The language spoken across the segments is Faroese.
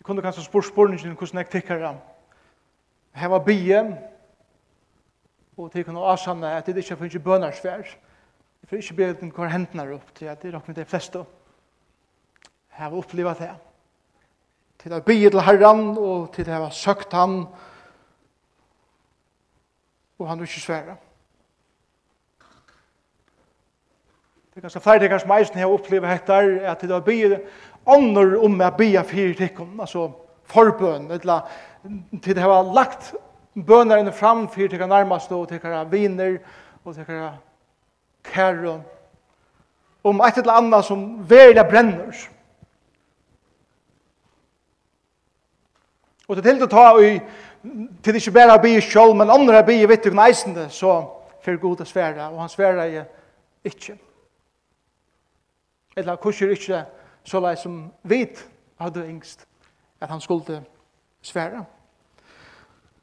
Jeg kunne kanskje spørre spørningen hvordan jeg tikkere var bie og til kunne avsanne at det ikke finnes ikke. Jeg får ikke bie den hver hendene opp til at det er de fleste Jeg har opplevet det. Til å bie til herren, og til å ha søkt han og han vil ikke svære. Det er ganske flere ting som eisen har opplevet etter at det er bygget ånder om jeg bia fyrir tikkum, altså forbøn, eller til det har lagt bønerne fram fyrir tikkar nærmast og tikkar viner og tikkar kære om et eller annet som verilig brenner. Og til til å ta i til ikke bare å bli selv, men andre å bli vitt og neisende, så fyrir god å svære, og han svære ikke. Eller hvordan ikke så lei som vit hadde engst at han skulle svære.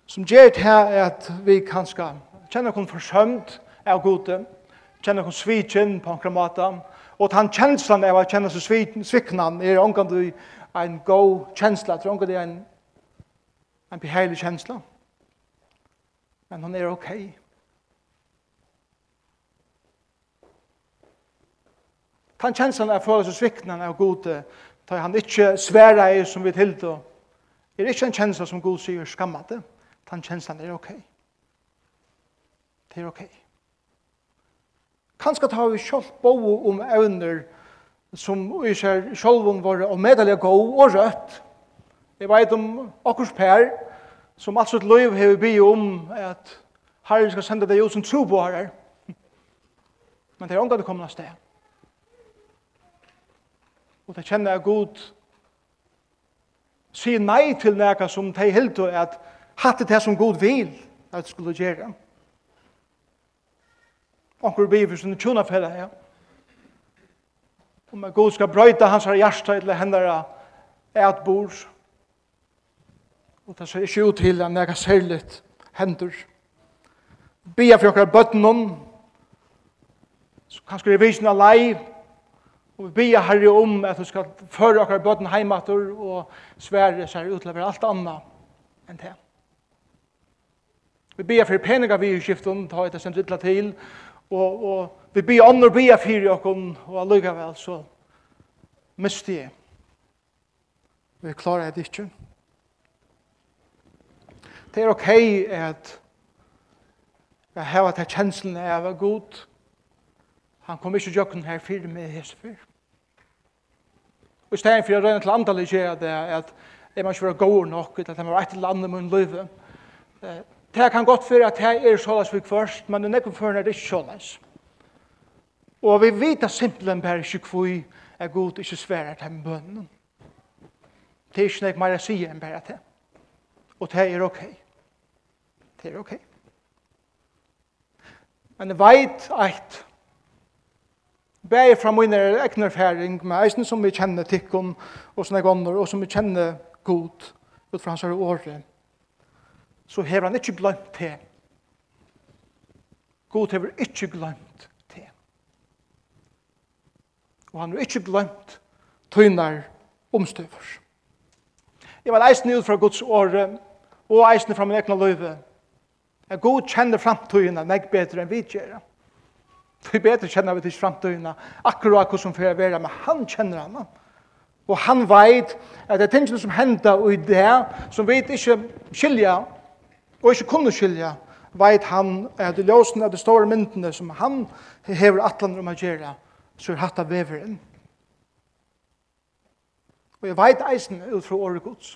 Som gjør her er at vi kanskje kjenner kun forsømt av gode, kjenner kun svitjen på en måte, og han kjenslan av at kjenne seg sviknan er omgang du en god kjensla, tror omgang du en, en beheilig kjensla. Men han er okej. Okay. Tan kjenslan er følelse sviknan av gode, ta han ikkje sværa i som vi tildo, er ikkje en kjensla som god sier skammade, tan kjenslan er ok. Det er ok. Kanskje tar vi sjálf bo om evner som vi ser sjálfum våre og medelige gå og rødt. Jeg vet om okkurs per, som alt sitt liv hever bi om at Herren skal sende deg ut som tro på herrer. Men det er omgang det kommer av sted og det kjenner at Gud sier nei til neka som de hilder at hatt det som Gud vil at det skulle gjøre. Onkur blir for sin tjona færa, ja. Om at Gud skal brøyta hans hjärsta eller hendara et bor. Og det ser ikke ut til at nega særligt hendur. Bia for okkar bøttenon, så kanskje vi visna live, Og vi bia herre om at du skal føre okkar bøten heimater og svære seg utlever alt annet enn det. Vi bia for peninga vi i skiften, ta etter sendt ytla til, og, og vi bia ånder for i okken, og allikevel så miste jeg. Vi klarer det ikke. Det er ok at jeg har hatt kjenslen av god. Han kom ikke til å gjøre her fyrir med hese fyrir. Og i stedet for å røyne til andre gjør det at jeg må ikke være god nok, at jeg må være et eller annet med en livet. Det kan godt være at jeg er såleis vi først, men det er ikke før det er ikke såleis. Og vi vet at simpelthen bare ikke hvor er god ikke svære til med bønnen. Det er ikke noe mer å si enn bare til. Og det er ok. Det er ok. Men jeg vet at bæði fra mine egna erfaring med eisen som vi kjenner tikkun og sånne gonner, og som vi kjenner god ut fra hans her året, så hever han ikke glemt det. God hever ikke glemt det. Og han har ikke glemt tøynar omstøver. Jeg var eisen ut fra Guds åre og eisen fra min egna løyve, jeg God kjenner framtøyene meg bedre enn vi gjør. Vi bedre kjenner vi til framtøyene, akkurat hva som er vera, men han kjenner henne. Og han veit at det er tingene som hender og i det, som vi ikke skilja, og ikke kunne skilja, veit han at det ljósen av de store myndene som han hever atlander om å gjøre, så er hatt av veveren. Og jeg veit eisen ut fra året gods,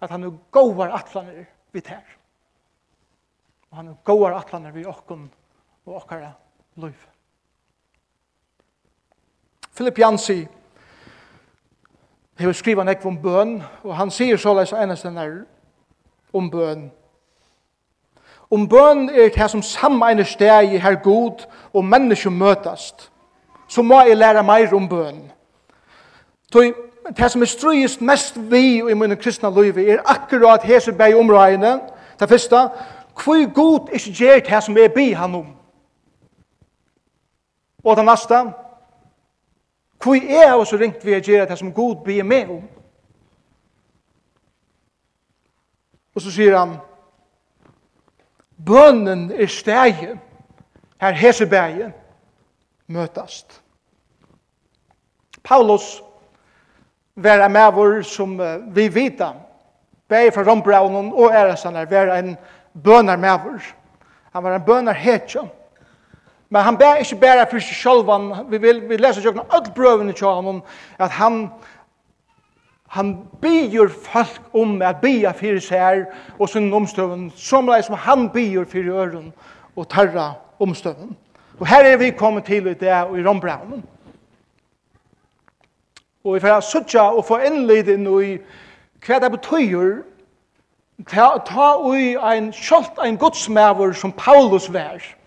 at han er gåvar atlander vi tær. Og han er gåvar atlander vi okkon og okkara liv. Philip Jansi hever skriva nek om bøn, og han sier såleis enest den er om bøn. Om bøn er det her som samme steg i her god og mennesker møtast, så må jeg lære meir om bøn. Toi, det som er strøyest mest vi i mine kristne liv er akkurat hese bei omrøyene, det første, hvor god ikke gjør det som er bi han om. Og det neste, hvor er jeg så ringt vi å gjøre det som Gud blir med om? Og så sier han, bønnen er steget, her heseberget, møtast. Paulus var en mævor som uh, vi vita, bæg fra Rombraunen og æresanar, var en bønar mævor. Han var en bønar hetjan. Men han ber ikke bare for seg selv, vi, vil, vi leser jo alt brøvene til ham, at han, han byr folk om at bya fyrir seg og sin omstøven, som leis som han byr fyrir øren og tarra omstøven. Og her er vi kommet til i det og i Rombraunen. Og vi får suttja og få innlid inn i hva det betyr ta, ta ui ein, kjolt ein godsmæver som Paulus vær.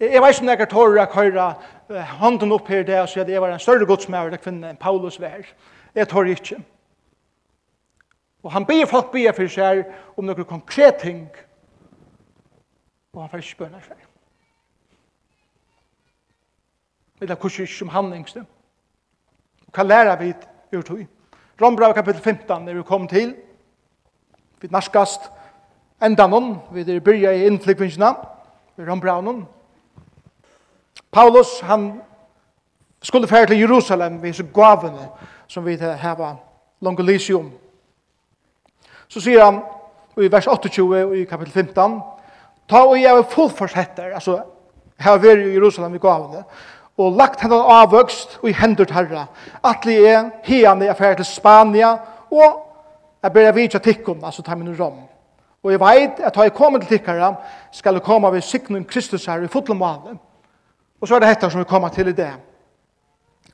Jeg vet ikke om jeg er tårer å høre hånden opp her det, at jeg var en større godsmæver til kvinne enn Paulus vær. Jeg tårer ikke. Og han ber folk ber for seg om noen konkret ting, og han får ikke spørre seg. Det er kurser som han. Og hva lærer vi ur tog? Rombrau kapittel 15 er vi kommet til. Vi narskast enda noen, vi er byrja i innflykvingsna, vi rombrau noen, Paulus, han skulle fære til Jerusalem ved disse gavene som vi har langt lysium. Så sier han i vers 28 og i kapittel 15, ta og jeg er fullforsetter, altså her var i Jerusalem i gavene, og lagt henne avvøkst og i hendur herra. Atli er hene i fære til Spania, og jeg ber jeg vidtja tikkum, altså ta min rom. Og jeg veit at har jeg kommer til tikkara, skal jeg komme ved siknum Kristus her i fotlomalen, Og så er det dette som vi kommer til i det.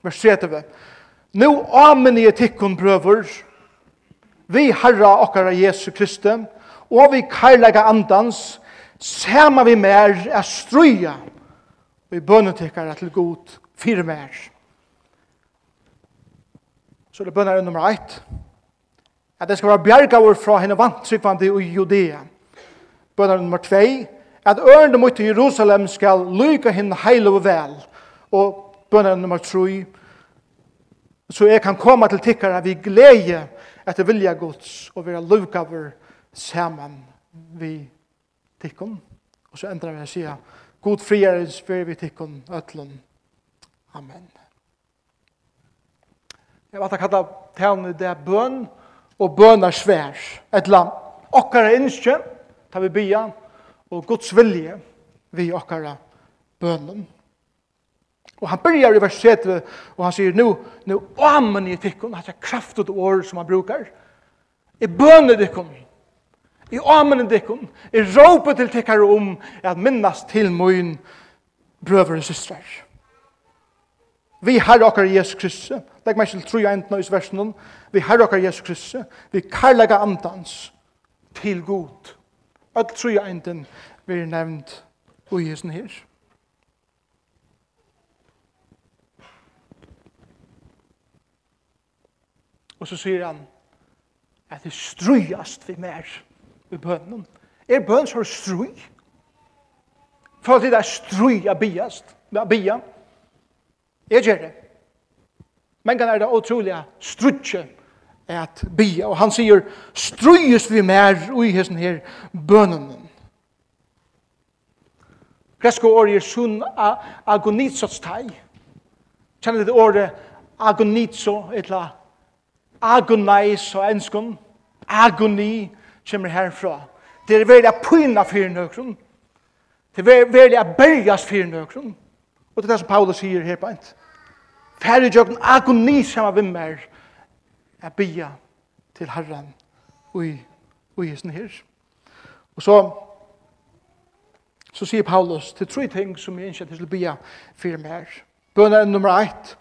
Vers 30. Nå i etikkun brøver, vi herra okkara Jesu Kristi, og vi karlaga andans, sema vi mer er struja, vi bønnetikkara til god fire mer. Så det bønner nummer 1. At det skal være bjergavur fra henne vantrykvande i Judea. Bønner nummer 2 at ørende mot Jerusalem skal lyka henne heil og vel. Og bønnen nummer 3, så jeg kan komme til tikkere vi glede etter vilja gods og være lukaver sammen vi tikkun. Og så endrar vi å si God friarens fyrir vi tikkun ötlun. Amen. Jeg vet at kalla tævne det bøn og bøn er svær. Et land. Okkar er tar vi byan, og Guds vilje vi okkara bønnen. Og han byrjar i vers 7, og han sier, nu, nu amen i tikkun, hans er kraftet år som han brukar. I bønne tikkun, i amen i tikkun, i råpe til tikkar om, at minnas til moin brøver og systrar. Vi har okkar Jesus Kristus, legg meg til tru enten av versen, vi har okkar Jesus Kristus, vi karlaga andans til god Öll trúi eintin verður nevnt ui hessin her. Og så sier han at det strujast vi mer i bønnen. Er bønnen så struj? For det er struj av biast, av bia. Jeg gjør det. Men kan er det utrolig strujtje at bia. Og han sier, strøyest vi mer ui hessen her bønnen. Gresko året er sunn agonitsots tei. Kjenner det året agonitso, etla agonais og enskun, agoni, kommer herfra. Det er veldig pyna fyrir nøkron. Det er veldig a bergas fyrir nøkron. Og det er det som Paulus sier her på ent. Færre jøkken agoni saman vimmer, er bia til Herren og i hesten her. Og så, så sier Paulus til tre ting som jeg ønsker til å bia for mer. Bønner nummer ett.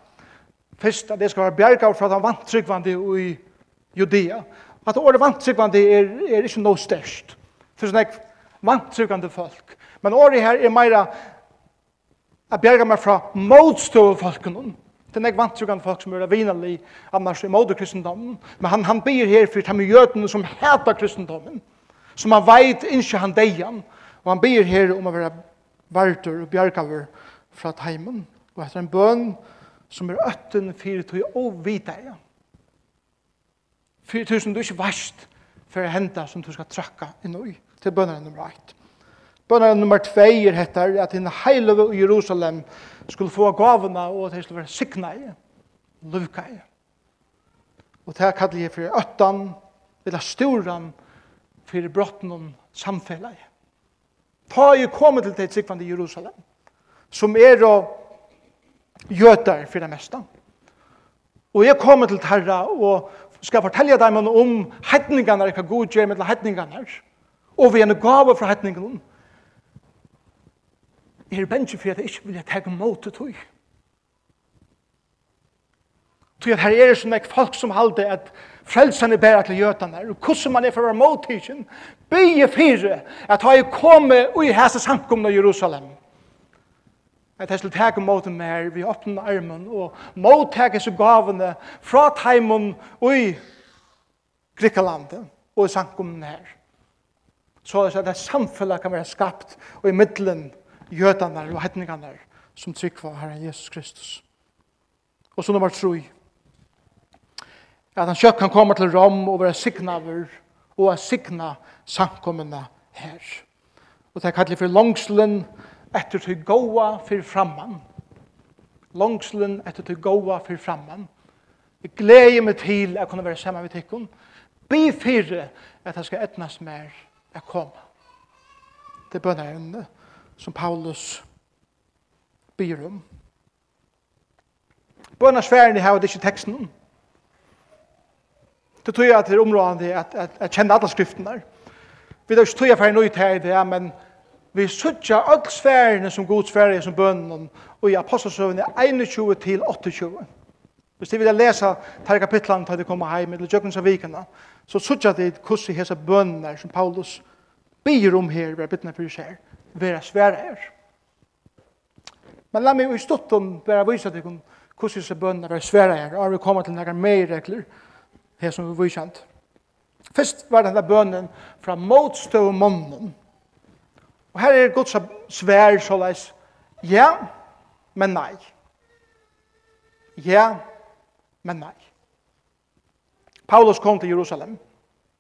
Først at det skal være bjergav fra den vantrykvande i Judea. At året vantrykvande er, er ikke noe størst. For sånn vant vantrykvande folk. Men året her er meira at bjerga meg fra motstående folkene Det er nek vantrugan folk som er vinali, annars i måte kristendommen. Men han, han byr her for de jødene som heta kristendommen, som han veit ikke han deian, og han byr her om å være vartur og bjergaver fra teimen, og etter en bøn som er øtten fyrir tog og videg. Fyrir tog som du ikke varst for henda som du skal trakka inn i, til bønneren nummer 1. Bønneren nummer 2 er hettar at hinn heilove i Jerusalem er skulle få gavene, og at de skulle være sikna i, lukka i. Og det kallar jeg for øttan, eller storan, for brotten om samfellet. Ta jeg kommet til det sikvande i Jerusalem, som er å jøtar for det meste. Og jeg kommer til Terra og skal fortelle dem om hetningene, hva god gjør med hetningene. og vi er en gave fra heitningene, Jeg er bensje for at jeg ikke vil ta mot det tog. Tog at her er det sånn folk som halde at frelsene bæra til gjøtene, og hvordan man er for å være mot tidsen, bygge fire, at ha jeg kommet og i hese samkomne i Jerusalem. At jeg skulle ta mot dem her, vi åpne armen, og mottake seg gavene fra teimen og i Grikkelandet, og i samkomne her. Så at det samfunnet kan være skapt, og i middelen, jødene og hetningene som trykker Herren Jesus Kristus. Og så nummer 3. At han kjøtt kan komme til Rom og være signaver og er signa samkommende her. Og det er kallet for langslen etter til gåa for framman. Langslen etter til gåa for framman. Jeg gleder meg til at jeg kunne være sammen med tikkun. Be fire at jeg skal etnast mer jeg komme. Det bønner jeg under som Paulus byr om. Bøna sværen i havet ikke teksten om. Det tror jeg at det er områdende at, at, at kjenne alle skriftene. Vi tar ikke tog jeg for en nøyt her i det, men vi suttja alle sfærene som god sfære som bønnen og i apostelsøvene 21 til 28. Hvis de vil lese tar kapitlene til de kommer hjem eller jøkken av vikene, så suttja de hvordan hese bønnen som Paulus byr om her, vi er byttene for seg vera svære her. Men la meg i stutten bare vise til hvordan disse bønner var svære her, og vi kommer til noen mer regler her som vi viser. Først var denne bønnen fra motstøv mannen. Og her er Guds svær såleis, ja, men nei. Ja, men nei. Paulus kom til Jerusalem,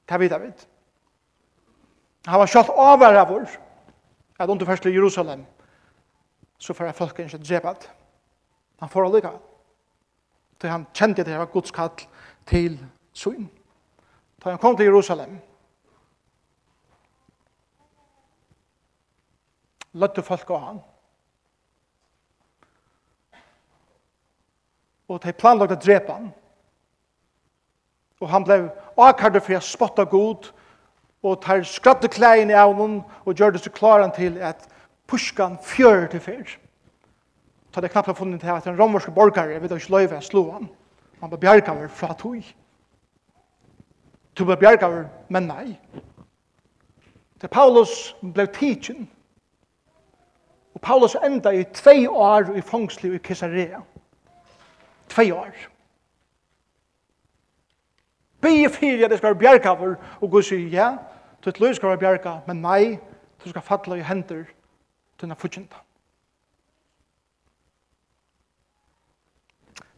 det vet jeg vet. Han var kjøtt over av oss, at under først til Jerusalem, så får jeg folk ikke drepat. Han får allika. Så han kjente at det var Guds kall til syn. Da han kom til Jerusalem. Løtte folk av han. Og de planlagde å drepa han. Og han ble akkurat for å spotta god og tar skratte klæin i avnum og gjør det så klaran til at puskan fjør til fyr. Ta det knappt har funnet til at en romerske borgare vet ikke løyve slå han. Han var bjergaver fra tog. Du var bjergaver, men nei. Til Paulus ble tidsin. Og Paulus enda i tvei år i fangsli i Kisarea. Tvei år. Be fyrir at det skal være bjergaver og gå sier, ja, Tutt løy skal være bjerga, men nei, du skal falla i hender til denne fudgjenta.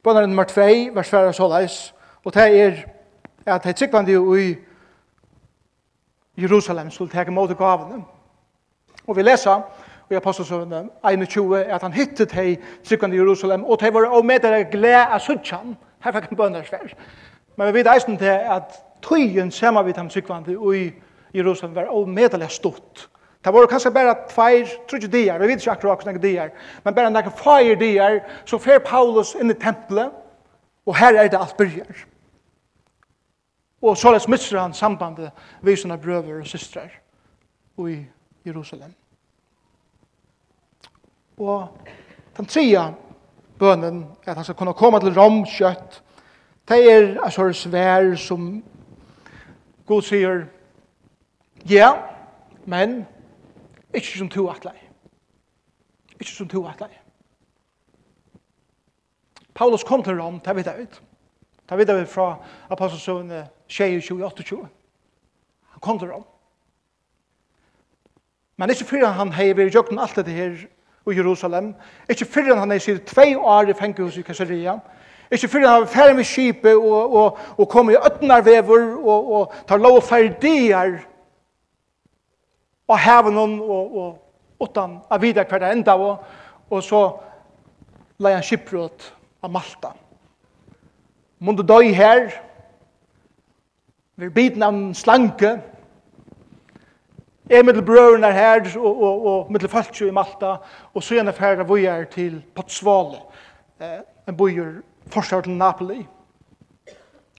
Bønneren nummer 2, vers 4 så leis, og det er at det er tryggvandi i Jerusalem skulle teke mot gavene. Og vi leser i Apostelsøvende 21 at han hittet hei tryggvandi i Jerusalem, og det var og med det glede av suttjan, her fikk han bønner svær. Men vi vet eisen til at tøyen ser vi dem tryggvandi i Jerusalem, Jerusalem var omedelig stort. Det var kanskje bare tveir, tror ikke dier, vi vet ikke akkurat hvordan dier, men bare noen feir dier, så fer Paulus inn i tempelet, og her er det alt byrjar. Og så les misser han sambandet vi sine brøver og systrar i Jerusalem. Og den tredje bønnen er at han skal kunne komme til Rom kjøtt. Det er altså svær som God sier Ja, men ikke som to atlei. Ikke som to atlei. Paulus kom til Rom, det vet jeg ut. Det vet jeg ut fra apostelsøvn 28. Han kom til Rom. Men ikke før han har vært gjort alt dette her i Jerusalem, ikke før han har sitt tvei år i fengehus i Kasseria, Ikke fyrir han var ferdig med skipet og, og, og kom i øtnarvever og, og tar lov og ferdigar og hever noen, og, og utan av videre hver enda, og, og så la han skipprot av Malta. Måndu døy her, vi biten av en slanke, er mittel brøren er her, og, og, og mittel falskjø i Malta, og så gjerne færre vi er til Potsvale, eh, en bøyer forsvar til Napoli.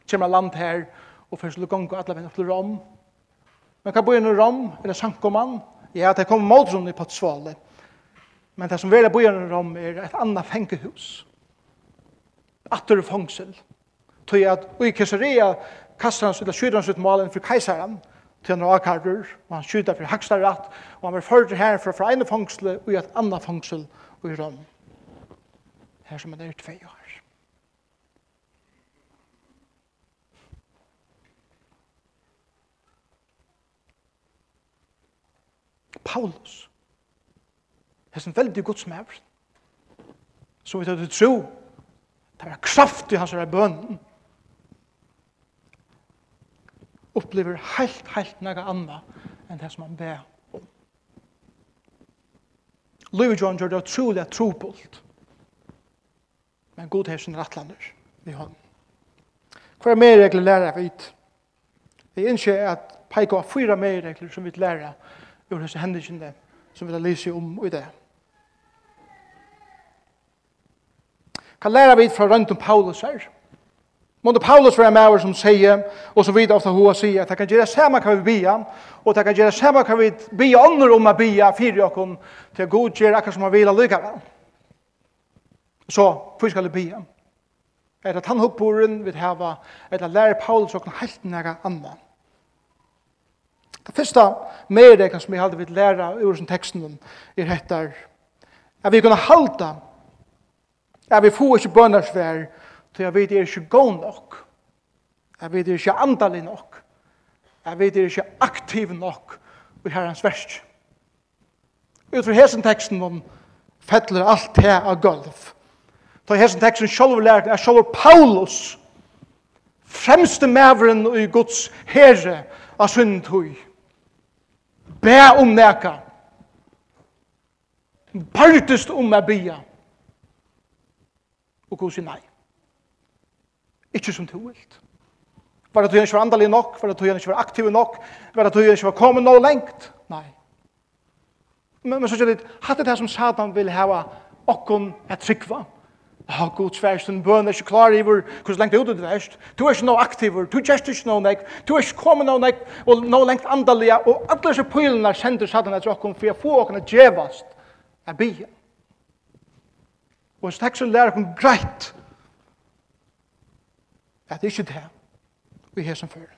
Kjemmer land her, og først lukongo alle venner til Rom, og Men kan bo i en rom, eller sankoman. Ja, det kommer motrum i Potsvale. Men det som vil bo i en rom er et annet fengehus. Atter fangsel. Tøy at i Kesaria kastar han sitt skydda sitt malen for keisaren til han akardur, og han skydda for hakstarat, og han var fyrir her fra fra ene fangsel og i et annet fangsel i rom. Her som han er tvei år. Paulus. Det er en veldig god mæver. Så vi tar det tro, det er kraft i hans her bønnen. Opplever helt, helt nega anna enn det som han ber om. Louis John gjør det utrolig at trobult. Men god her sin rattlander i hånden. Hva er mer regler lærer vi ut? Vi innskjer at peika av fyra mer regler som vi lærer ur hese hendelsene som vi har lyst om i det. Kan læra vi fra rundt om Paulus her? Månde Paulus være med som sier, og så vidt ofta hoa sier, at det kan gjøre samme hva vi bia, og det kan gjøre samme hva vi bia ånder om å bia fyrir okkom til god gjør akkur som han vil allikevel. Så, hvor skal vi bia? Er det tannhukkboren vi hava, det lærer Paulus okkur helt nære annan. Det første med det som jeg hadde vidt lære ur den teksten er hettar at vi kunne halda at vi får ikke bønnersvær til at vi er ikke god nok at vi er ikke andalig nok at vi er ikke aktiv nok i herrens verst. Utfra hesen teksten om fettler alt det av gulv. Ta hesen teksten sjálfur lært er sjálfur Paulus fremste maveren i Guds herre av syndhøy bæ om neka. Partist om a bia. Og gos i nei. Ikki som du vilt. Var det du ikke var andalig nok? Var det du ikke var aktiv nok? Var det du ikke var kommet noe lengt? Nei. Men, men så sier det, hatt det her som Satan vil hava okkon et tryggva. Nei Ja, god sværs, en bøn er ikke klar i hvor hvordan lengt ut det verst. Du er ikke noe aktiver, du gjerst ikke noe nek, du er ikke kommet noe nek, og noe lengt andalige, og alle disse pylene sender satan etter okken, for jeg får okken djevast, er bia. Og hans teksten lærer okken greit, at det er ikke det, vi har som fører.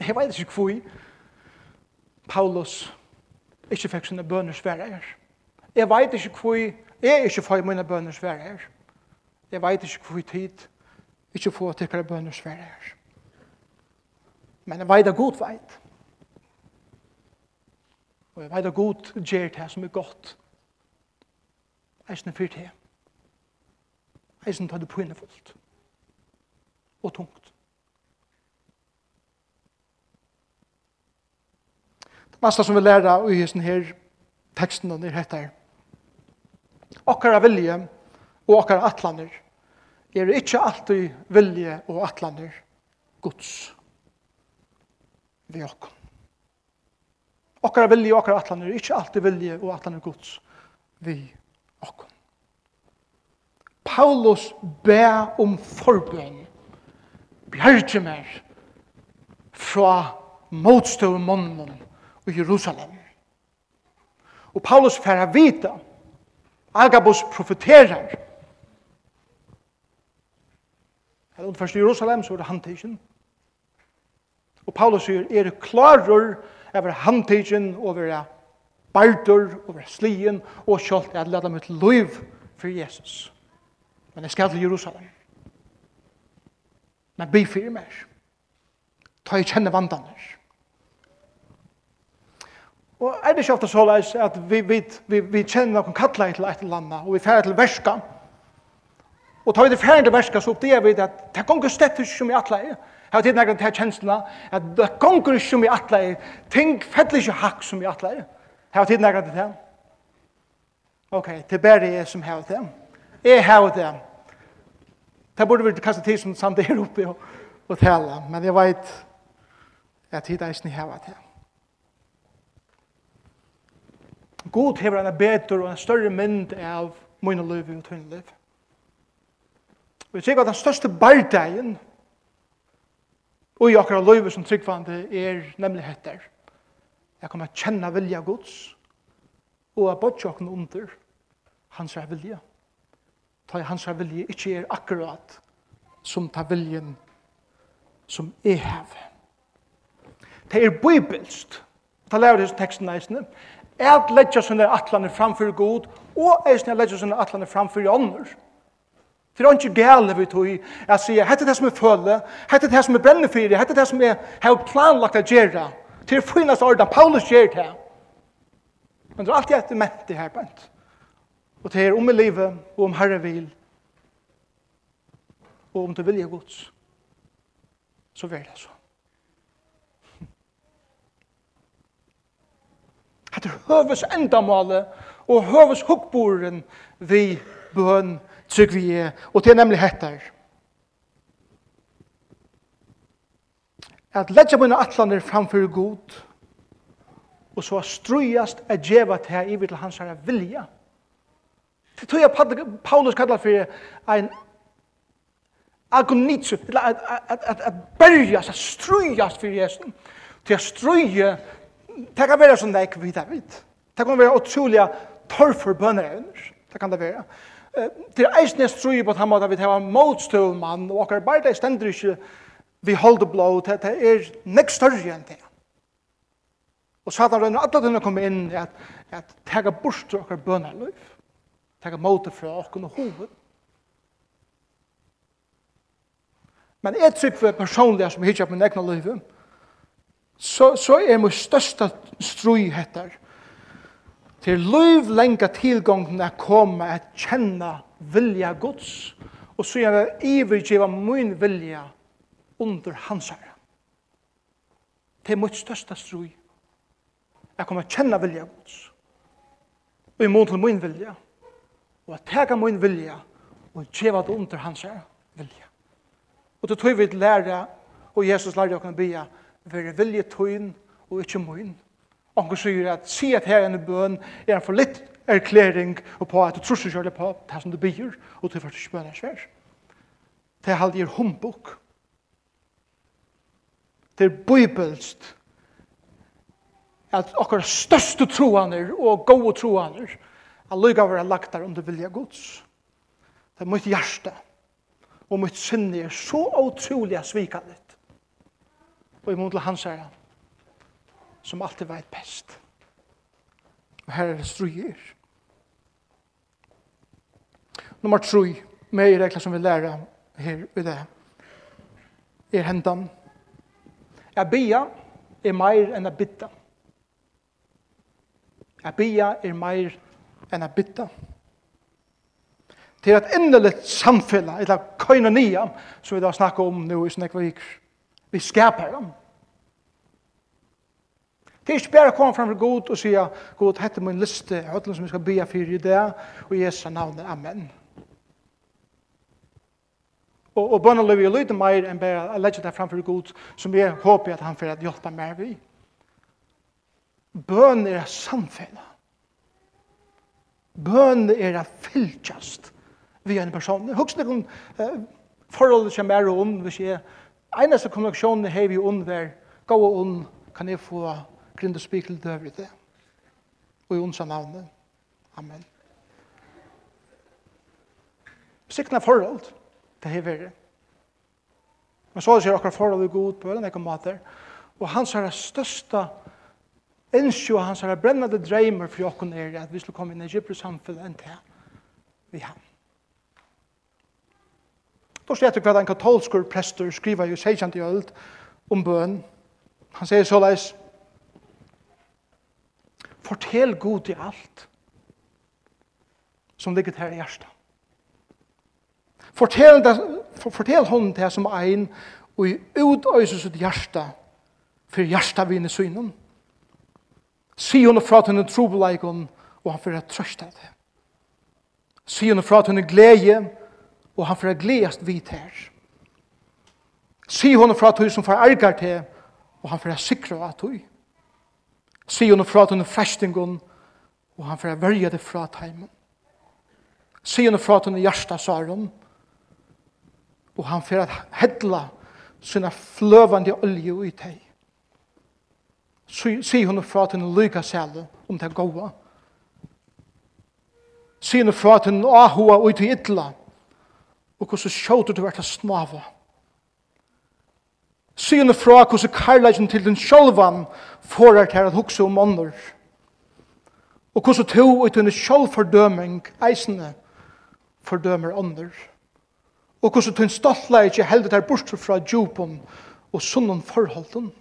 Jeg vet ikke hvor Paulus ikke fikk sine bønner svære her. Jeg vet ikke hvor jeg ikke får mine bønner svære her. Jeg vet ikke hvor tid ikke får til tikkere bønner svære her. Men jeg vet det godt vet. Og jeg vet det godt gjør det som er godt. Jeg er fyrt her. Jeg Eisen tar det på innefullt. Og tungt. Masta som vi lærer i hesten her teksten og dette her. Okkara vilje og okkara atlaner er ikkje alltid vilje og atlaner Guds vi okkom. Okkara vilje og okkara atlaner er ikkje alltid vilje og atlaner Guds vi okkom. Paulus ber om forbøn. Bjergje mer fra motstående månen i Jerusalem. Og Paulus færa vita, Agabus profeterar. Her er først i Jerusalem, så er det handtidsjen. Og Paulus sier, er det klarer over handtidsjen, over bardur, over slien, og kjalt er leda mitt liv for Jesus. Men jeg skal til Jerusalem. Men bli fyrir mer. Ta i kjenne vandaner. Og er det ikke ofte så leis at vi, vi, vi, vi kjenner noen kattleir til et eller annet, og vi færer til verska. Og tar vi det færer til verska, så oppdager vi at det gonger slett ikke som i atle. Jeg har tid nægget til kjenslene at det gonger ikke som i atle. Ting fettler ikke hakk som i atle. Jeg har tid nægget til det. Ok, det er bare jeg som har det. Jeg har det. Det burde vi kaste tid som samt er oppe og, og tale, men jeg vet at tid er ikke har det. God hever en betur og en større mynd av mine liv og tøyne liv. Og jeg sier at den største bardeien og i akkurat liv som tryggvande er nemlig heter. Jeg kommer å kjenne vilja Guds og at bodtjokken under hans er vilja. Ta hans er vilja ikke er akkurat som ta viljen som jeg hever. Det er bibelst. Ta lærer disse tekstene eisene at leggja sinne atlaner framfor god, og eisne leggja sinne atlaner framfor ånder. Det er ikke gale vi tog at sier, hette det som er føle, hette det som er brenner fyrir, hette det som er har planlagt å gjøre. Det finnes finast ordan, Paulus gjør det. Men det er alltid etter ment det her, bænt. Og det er om i livet, og om Herre vil, og om du vilje gods. Så vil det så. Hetta er høves endamålet og høves hukkboren vi bøn trygg vi er. Og det er nemlig hettar. At letja mine atlaner framfor god og så strujast er djeva til her i vil hans herre vilja. Det tror jeg Paulus kallar for en agonitsu, at, at, at, at berjast, at strujast for Jesus. Til at struje det kan være sånn det ikke vi vet. vet. Det kan være utrolig tørr for bønner, Det kan det være. Det er eisen jeg tror på at han måtte vi har motstøv mann, og akkurat bare det stender ikke vi holder blå, det er nek større enn det. Og satan rønner alle denne kommer inn i at, at tega bort til akkurat bønnerløyf. Tega måte fra akkurat hoved. Men jeg tror på personlig som hittar på min egna livet, så, så er min største strøy heter til liv lenge tilgången er komme at kjenne vilja Guds og så gjerne ivergiva min vilja under hans herre. Det er mitt største strøy. Jeg kommer at kjenne vilja Guds og i mån til min vilja og at tega min vilja og gjeva det under hans herre vilja. Og det tror vi lærer og Jesus lærer å kunne be være vilje tøyen og ikke møyen. Og han sier at si at her er en bøn er en for litt erklæring og på at du tror ikke på det som du byr, og du ikke bøn er svær. Det er halvdje humbok. Det er bøybelst at akkurat største troaner og gode troaner at lykka være lagt der under vilja gods. Det er mitt hjerte og mitt sinne er så utrolig svikandet og imot til hans herre, som alltid vet best. Og her er det struer. Nummer 3, med i regler som vi lærer her i det, er hendan. Jeg bia er meir enn jeg bitta. Jeg bia er meir enn jeg bitta. Til et endelig samfunn, eller koinonia, som vi da snakker om nå i snakk viker. Vi skaper dem. Det er ikke bare å komme frem til god og sige, god, hette min liste, jeg høytlen som vi skal be for i det, og Jesu navn, amen. Og, og bønnen løy lyder mer enn bare å legge det frem framfor god, som jeg håper at han får hjelpe mer vi. Bøn er samfunnet. Bøn er å fylkjast vi en person. Husk noen uh, forhold som er ond, hvis jeg eneste kommunikasjonen har vi ond, der, gå ond, kan jeg få grinde spikel døver i det. Og i onsa navnet. Amen. Sikna forhold, det er verre. Men så sier akkurat forhold i god på en ekka mater. Og hans er størsta innsjå, hans er brennende dreimer for jokken er at vi skulle komme inn i Egypte samfunnet enn til vi har. Då sier jeg hva en katolskur prester skriver jo seikjant i øld om bøn. Han sier såleis, Fortel god i alt som ligger her i hjertet. Fortel, det, fortel hon det som ein og i utøyse sitt hjerte for hjertet vinner synen. Si hon fra til henne trobeleikon og han fyrir trøste det. Si hon fra til henne glede og han fyrir gledest vidt her. Si hon fra til henne som fyrir ergar til og han fyrir sikra at henne sier hun fra til festingun, og han får verja det fra teimen. Sier hun fra til hjersta saren, og han får hedla sina fløvande olje i teg. Sier hun fra til lyga sæle om det goa. Sier hun fra til ahua og til ytla, og hvordan sjåter du vært til snava. Sier Syne fra hvordan karlægen til den sjolvan forar til at hukse om ånder. Og hvordan to ut under sjolvfordøming eisene fordømer ånder. Og hvordan to en stoltleik heldet her bort fra djupen og sunnen forholden.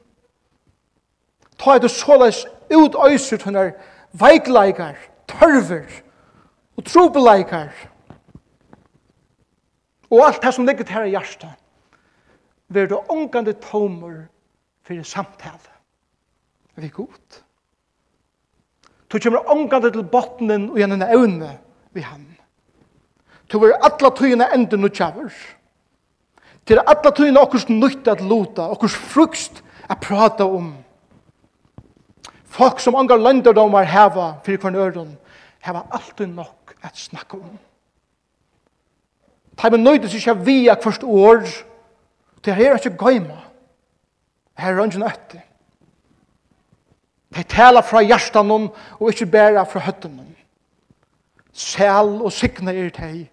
Ta er det såleis ut øyser til her veikleikar, tørver og trobeleikar. Og alt det som ligger til her i hjertet ver du ångande tomer fyrir samtale vi god. Du kommer ångande til botnen og gjennom evne vi han. Du er alla tøyene enda og kjavur. Det er alla tøyene okkurs nytt at luta, okkurs frukst at prata om. Folk som angar landardomar heva fyrir kvarn øron, heva alltid nok at snakka om. Ta med nøydes ikkje via kvart år, Det er ikke gøyma. Her er ønsken etter. De tala fra hjertan og ikke bæra fra høtten Sel og signa er de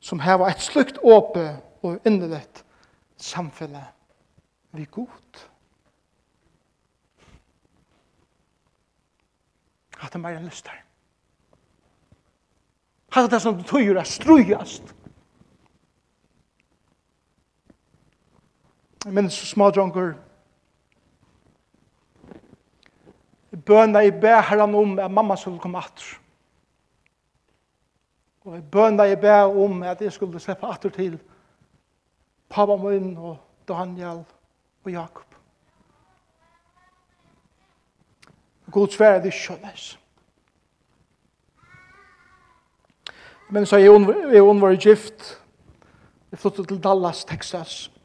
som heva et slukt åpe og innelett samfunnet vi god. Hatt det mer enn lyst her. Hatt det som du tøyer er strujast Jeg minnes små dronker. Bøna i bæ herran om at mamma skulle komme atter. Og jeg bøna i bæ om at jeg skulle slippe atter til pappa min og Daniel og Jakob. God svære det skjønnes. Men så er jeg, jeg var gift. Jeg flyttet til Dallas, Texas.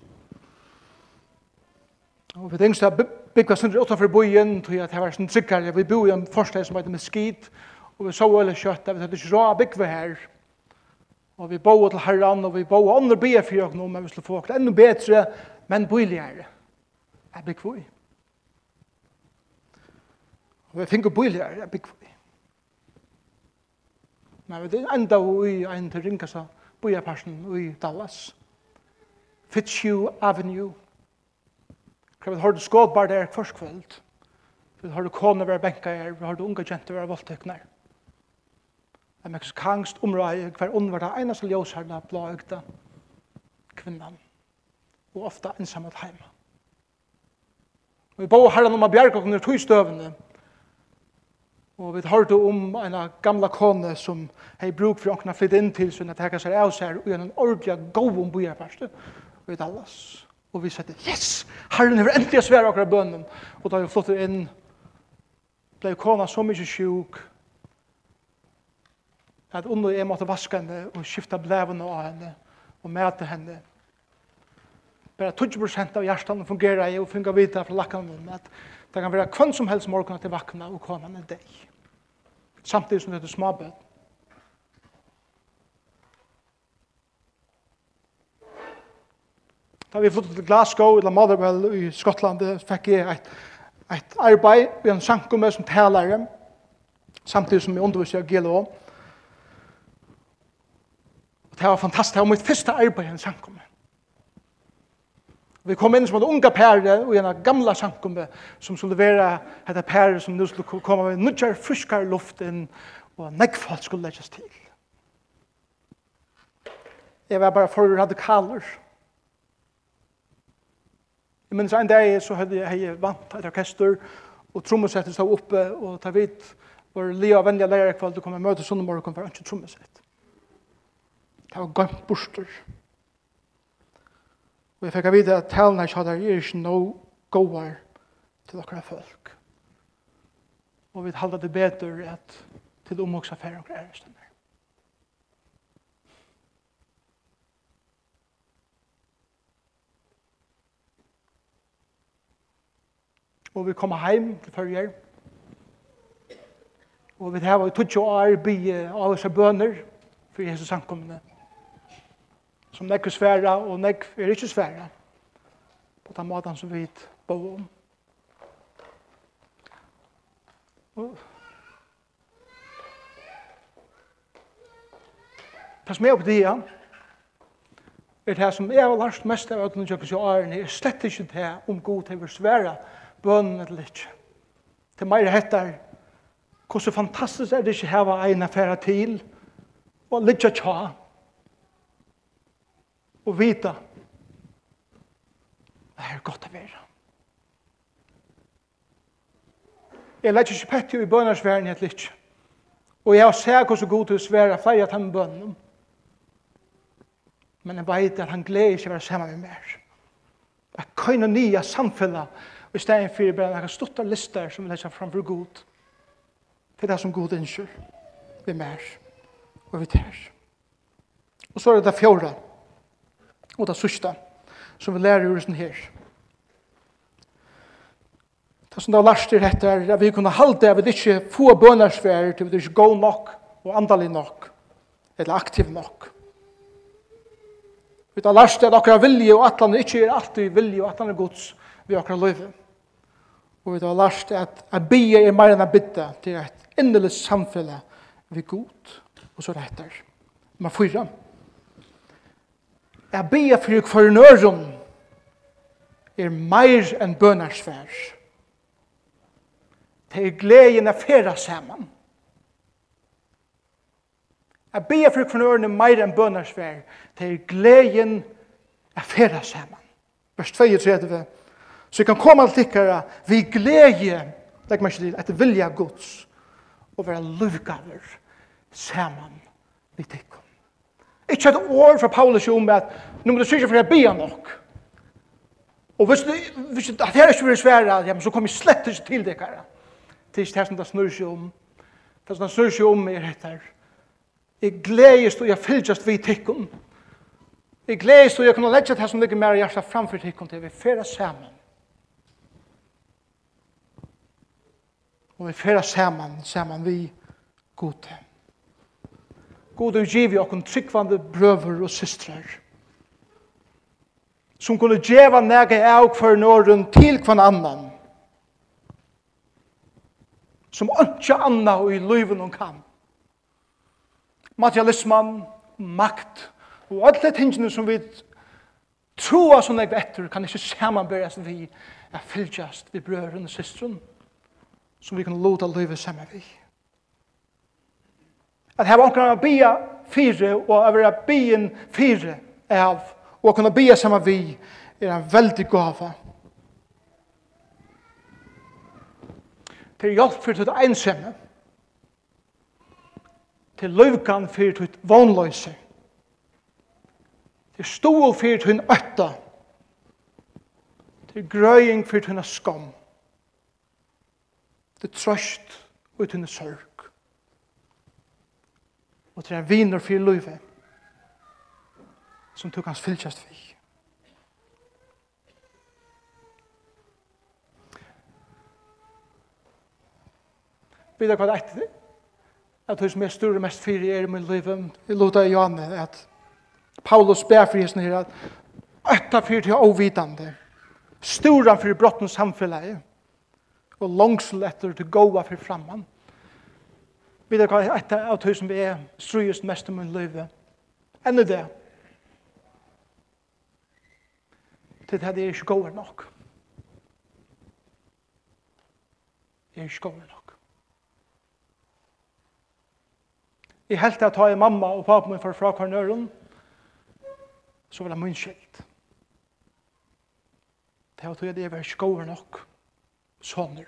Og vi tenkte at byggva sindri utanfor bojen, tog at det var sånn tryggare, vi bor i en forsted som heter Meskid, og vi så veldig kjøtt, vi tenkte ikke råd byggva her, og vi bor til herran, og vi bo andre byer for oss nå, men vi skulle få det enda bedre, men boligere. Jeg byggva vi. Og vi finner boligere, jeg byggva vi. Men vi enda vi en til ringkassa bojaparsen i Dallas, Fitzhugh Avenue, Hva vi har det skådbar der først kveld? Vi har det kone være benka her, vi har det unga jenter være voldtekner. Det er meks kangst omrøy hver ondvarda einast ljøsherna blåøgda kvinnan. Og ofta ensamhet heima. Vi bo herran om a bjerg og tog støvende. Og vi hørte om en gamla kone som hei bruk for åkna flytte inn til sin at hekka seg av seg og en ordelig gov om bojarparste i Dallas. Og vi sier, yes, Herren er endelig svære akkurat bønnen. Og da vi flyttet inn, ble kona så mye sjuk, at under jeg måtte vaske henne og skifte blevene av henne og møte henne. Bare 20% av hjertene fungerer jeg og fungerer videre fra lakkene min, at det kan være hvem som helst morgen til vakna og kona er deg. Samtidig som det er småbøtt. Da vi flyttet til Glasgow, eller Motherwell i Skottland, fikk jeg et, et arbeid i en sankumme som talere, samtidig som jeg underviser av GLO. Og det var fantastisk, det var mitt første arbeid i en sankumme. Vi kom inn som en unga pære og en gamla sankumme som skulle være et pære som nu skulle komme med nudjar friskar luft inn og nekfalt skulle legges til. Jeg var bare for radikaler. Jeg minns en dag så hadde jeg vant et orkester, og trommesettet stod oppe, og ta vidt var lia og vennlige lærere kvall, du kom og møte sånne morgen, var ikke trommesett. Det var gømt borster. Og jeg fikk av vite at talene ikke hadde er ikke noe gåar til dere folk. Og vi halda det bedre at til omvoksa færre og greier stedet. og vi kom heim til førjer. Og vi hava i 20 år by av oss bøner for Jesus samkommende. Som nekk er sværa og nekk er ikke sværa. På den måten som vi bo om. Det som er oppe det. Er det som jeg har lært mest av at noen kjøkker seg årene, er slett ikke det om god til å svære bønnen eller ikke. Det er mer hettar, hvordan fantastisk er det ikke hava en affæra til, og litt tja, og vite det er godt å være. Jeg lærte ikke pett i bønnersværen et litt. Og jeg har sett hvordan god til å svære flere av dem bønnen. Men jeg vet at han gleder ikke å være sammen med meg. Jeg kan jo nye samfunnet Og i stedet for bare noen stuttar lister som vi legger framfor god. Det er det som god innskjør. Vi mer. Og vi tær. Og så er det det fjorda. Og det sørste. Som vi lærer ur sånn her. Det som det har lært til dette er at vi kunne halde at vi ikke få bønnersfærer til vi ikke går nok og andalig nok. Eller aktiv nok. Vi har lært at akkurat vilje og atlan ikke er alltid vilje og atlan er gods vi akkurat løyve. Og vi har lært at a bia er meir enn a bytta til et innelig samfelle vi god og så rettar. Man fyra. A bia fyrir kvarnørum er meir enn bønarsvær. Det er gleden a fyrra saman. A bia fyrir kvarnørum er meir enn bønarsvær. Det er gleden a fyrra saman. Vers 32 Så vi kan komme til tikkere, vi gleder, legg meg ikke til, etter vilja gods, og være lukkaver sammen vi tikkere. Ikke et år fra Paulus om at nå må du sykje for jeg bia nok. Og hvis du, hvis du at her ikke vil svære, ja, men så kommer jeg slett ikke til det, kare. Det er ikke det som det snur seg om. Det som det snur seg om er etter. Jeg gledes og jeg fylltjast vi tikkun. Jeg gledes og jeg kunne legge det som ligger mer i hjertet framfor tikkun til vi fyrir sammen og vi færa saman, saman vi gode. Gode og giv i okken tryggvande brøver og systrar, som kunne djeva nega av hver nåren til hver annan, som ønskja anna og i løyven hun kan. Materialisman, makt, og alle de tingene som vi troa som jeg vet, kan ikke samanbæres vi er fylgjast vi brøren og systeren som vi kan låta livet sammen vi. At her omkring å bia fire, og å være bien fire av, og å kunne bia sammen vi, er en veldig gava. Til hjelp for ditt ensomme, til løvkan for ditt vanløse, til stål for ditt øtta, til grøying for ditt skam, Det er trøst og tunne sørg. Og til en viner for livet som tok hans fylkjast vi. Bidra hva det etter det? At som meg større mest fyrir er i min liv, i lota i Johanne, at Paulus ber for Jesus her, at etter fyrir til avvidande, stora fyrir brottens samfellet, og langsel etter til gåa for framman. Vi vet hva et av tøy som vi er strøyest mest om en løyve. Enn er det. Til det er ikke gåa nok. Det er ikke gåa nok. Jeg helt at jeg mamma og pappa min for fra kvarnøren, så var det min skilt. Det var tøy at jeg var ikke gåa nok soner.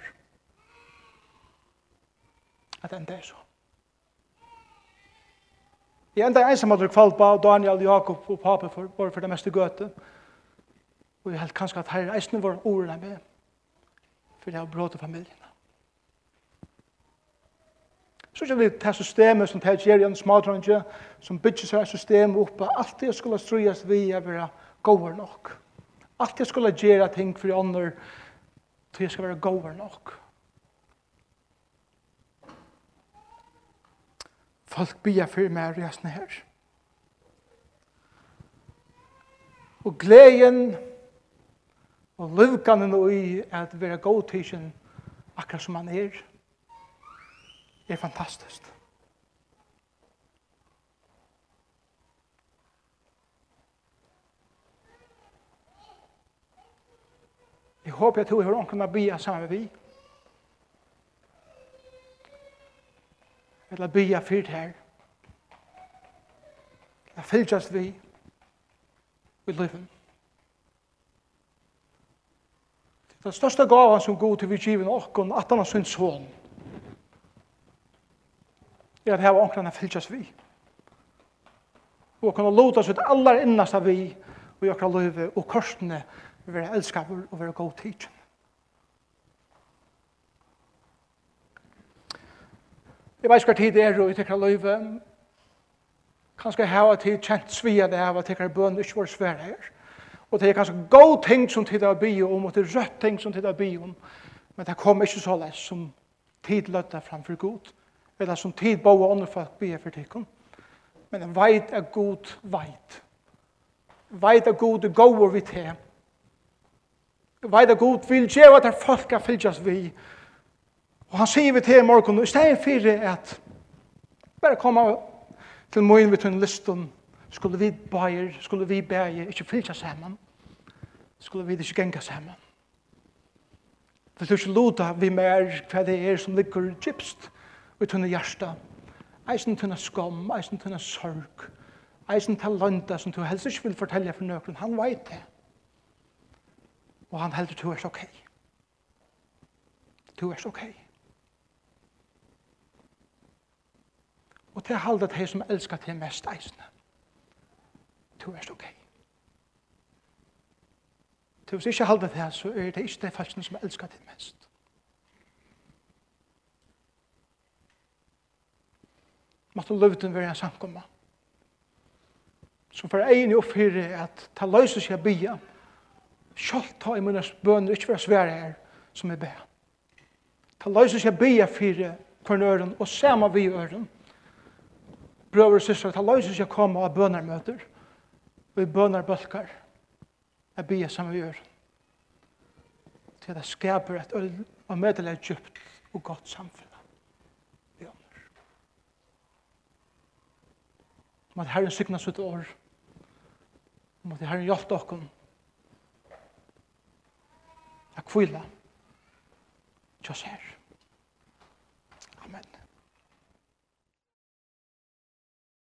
At enda er så. Jeg enda er ensam at du kvalpa, Daniel, Jakob og pape for, for, for det meste gøte. Og jeg held kanskje at herre eisne var ordene med, for det er bråte familien. Så er det det systemet som det gjør i en smadrønge, som bygger seg systemet opp, alt det skulle strøyes vi er være gode nok. Alt det skulle gjøre ting for andre, til jeg skal være gåver nok. Folk bia for meg røsene her. Og gleden og løvkanen i at være god tidsen akkurat som han er, er fantastisk. Jeg håper at du har noen å bya sammen med vi. Eller bya fyrt her. Eller fylltjast vi. Vi livet. Det er største gavan som god til vi givet okkon, at han har sin son. er at her onkran er fylltjast vi. Og kunne lota oss ut allar innast av vi, og i okra løyve, og korsene, og vi være elskapur og være god tid. Jeg vet hva tid er, og jeg tenker løyve, kanskje jeg har tid kjent svia det av at jeg har bøn ikke var svære her. Og det er kanskje god ting som tid er bi om, og det er rødt ting som tid er bi om, men det kom ikke så lett som tid løtta framfor god, eller som tid bo og andre folk bygd for tikkene. Men en veit er god veit. Veit er god er god er god veit at god vil gjeva der folk kan fylgjast vi. Og han sier vi til i morgen, i stedet for at bare komme til morgen vi til listen, skulle vi bæger, skulle vi bæger, ikke fylgjast sammen, skulle vi ikke genga sammen. For du ikke lota vi mer hva det er som ligger gypst i tunne hjärsta, eisen tunne skam, eisen tunne sorg, eisen til landa som du helst ikke vil fortelle for nøkron, han veit det og han heldur du er ok. Du er ok. Og til halda til som elskar til mest eisne. Du er ok. Til hvis ikke halda til så er det ikke det falskene som elskar til mest. Måtte løvden være en samkomma. Som for egen oppfyrir at ta løysus jeg bia, Sjalt ta i mina bønner, ikke være svære her, som jeg ber. Ta løysen be bia fire kvarn øren, og sama vi øren. Brøver og søster, ta løysen seg komme av bønarmøter, og i bønarbølkar, jeg be saman vi øren. Til det skaper et øl, og medelig djupt og godt samfunn. Vi Om at Herren sykna sitt år. Om at Herren hjelpe dere at kvile. Just her.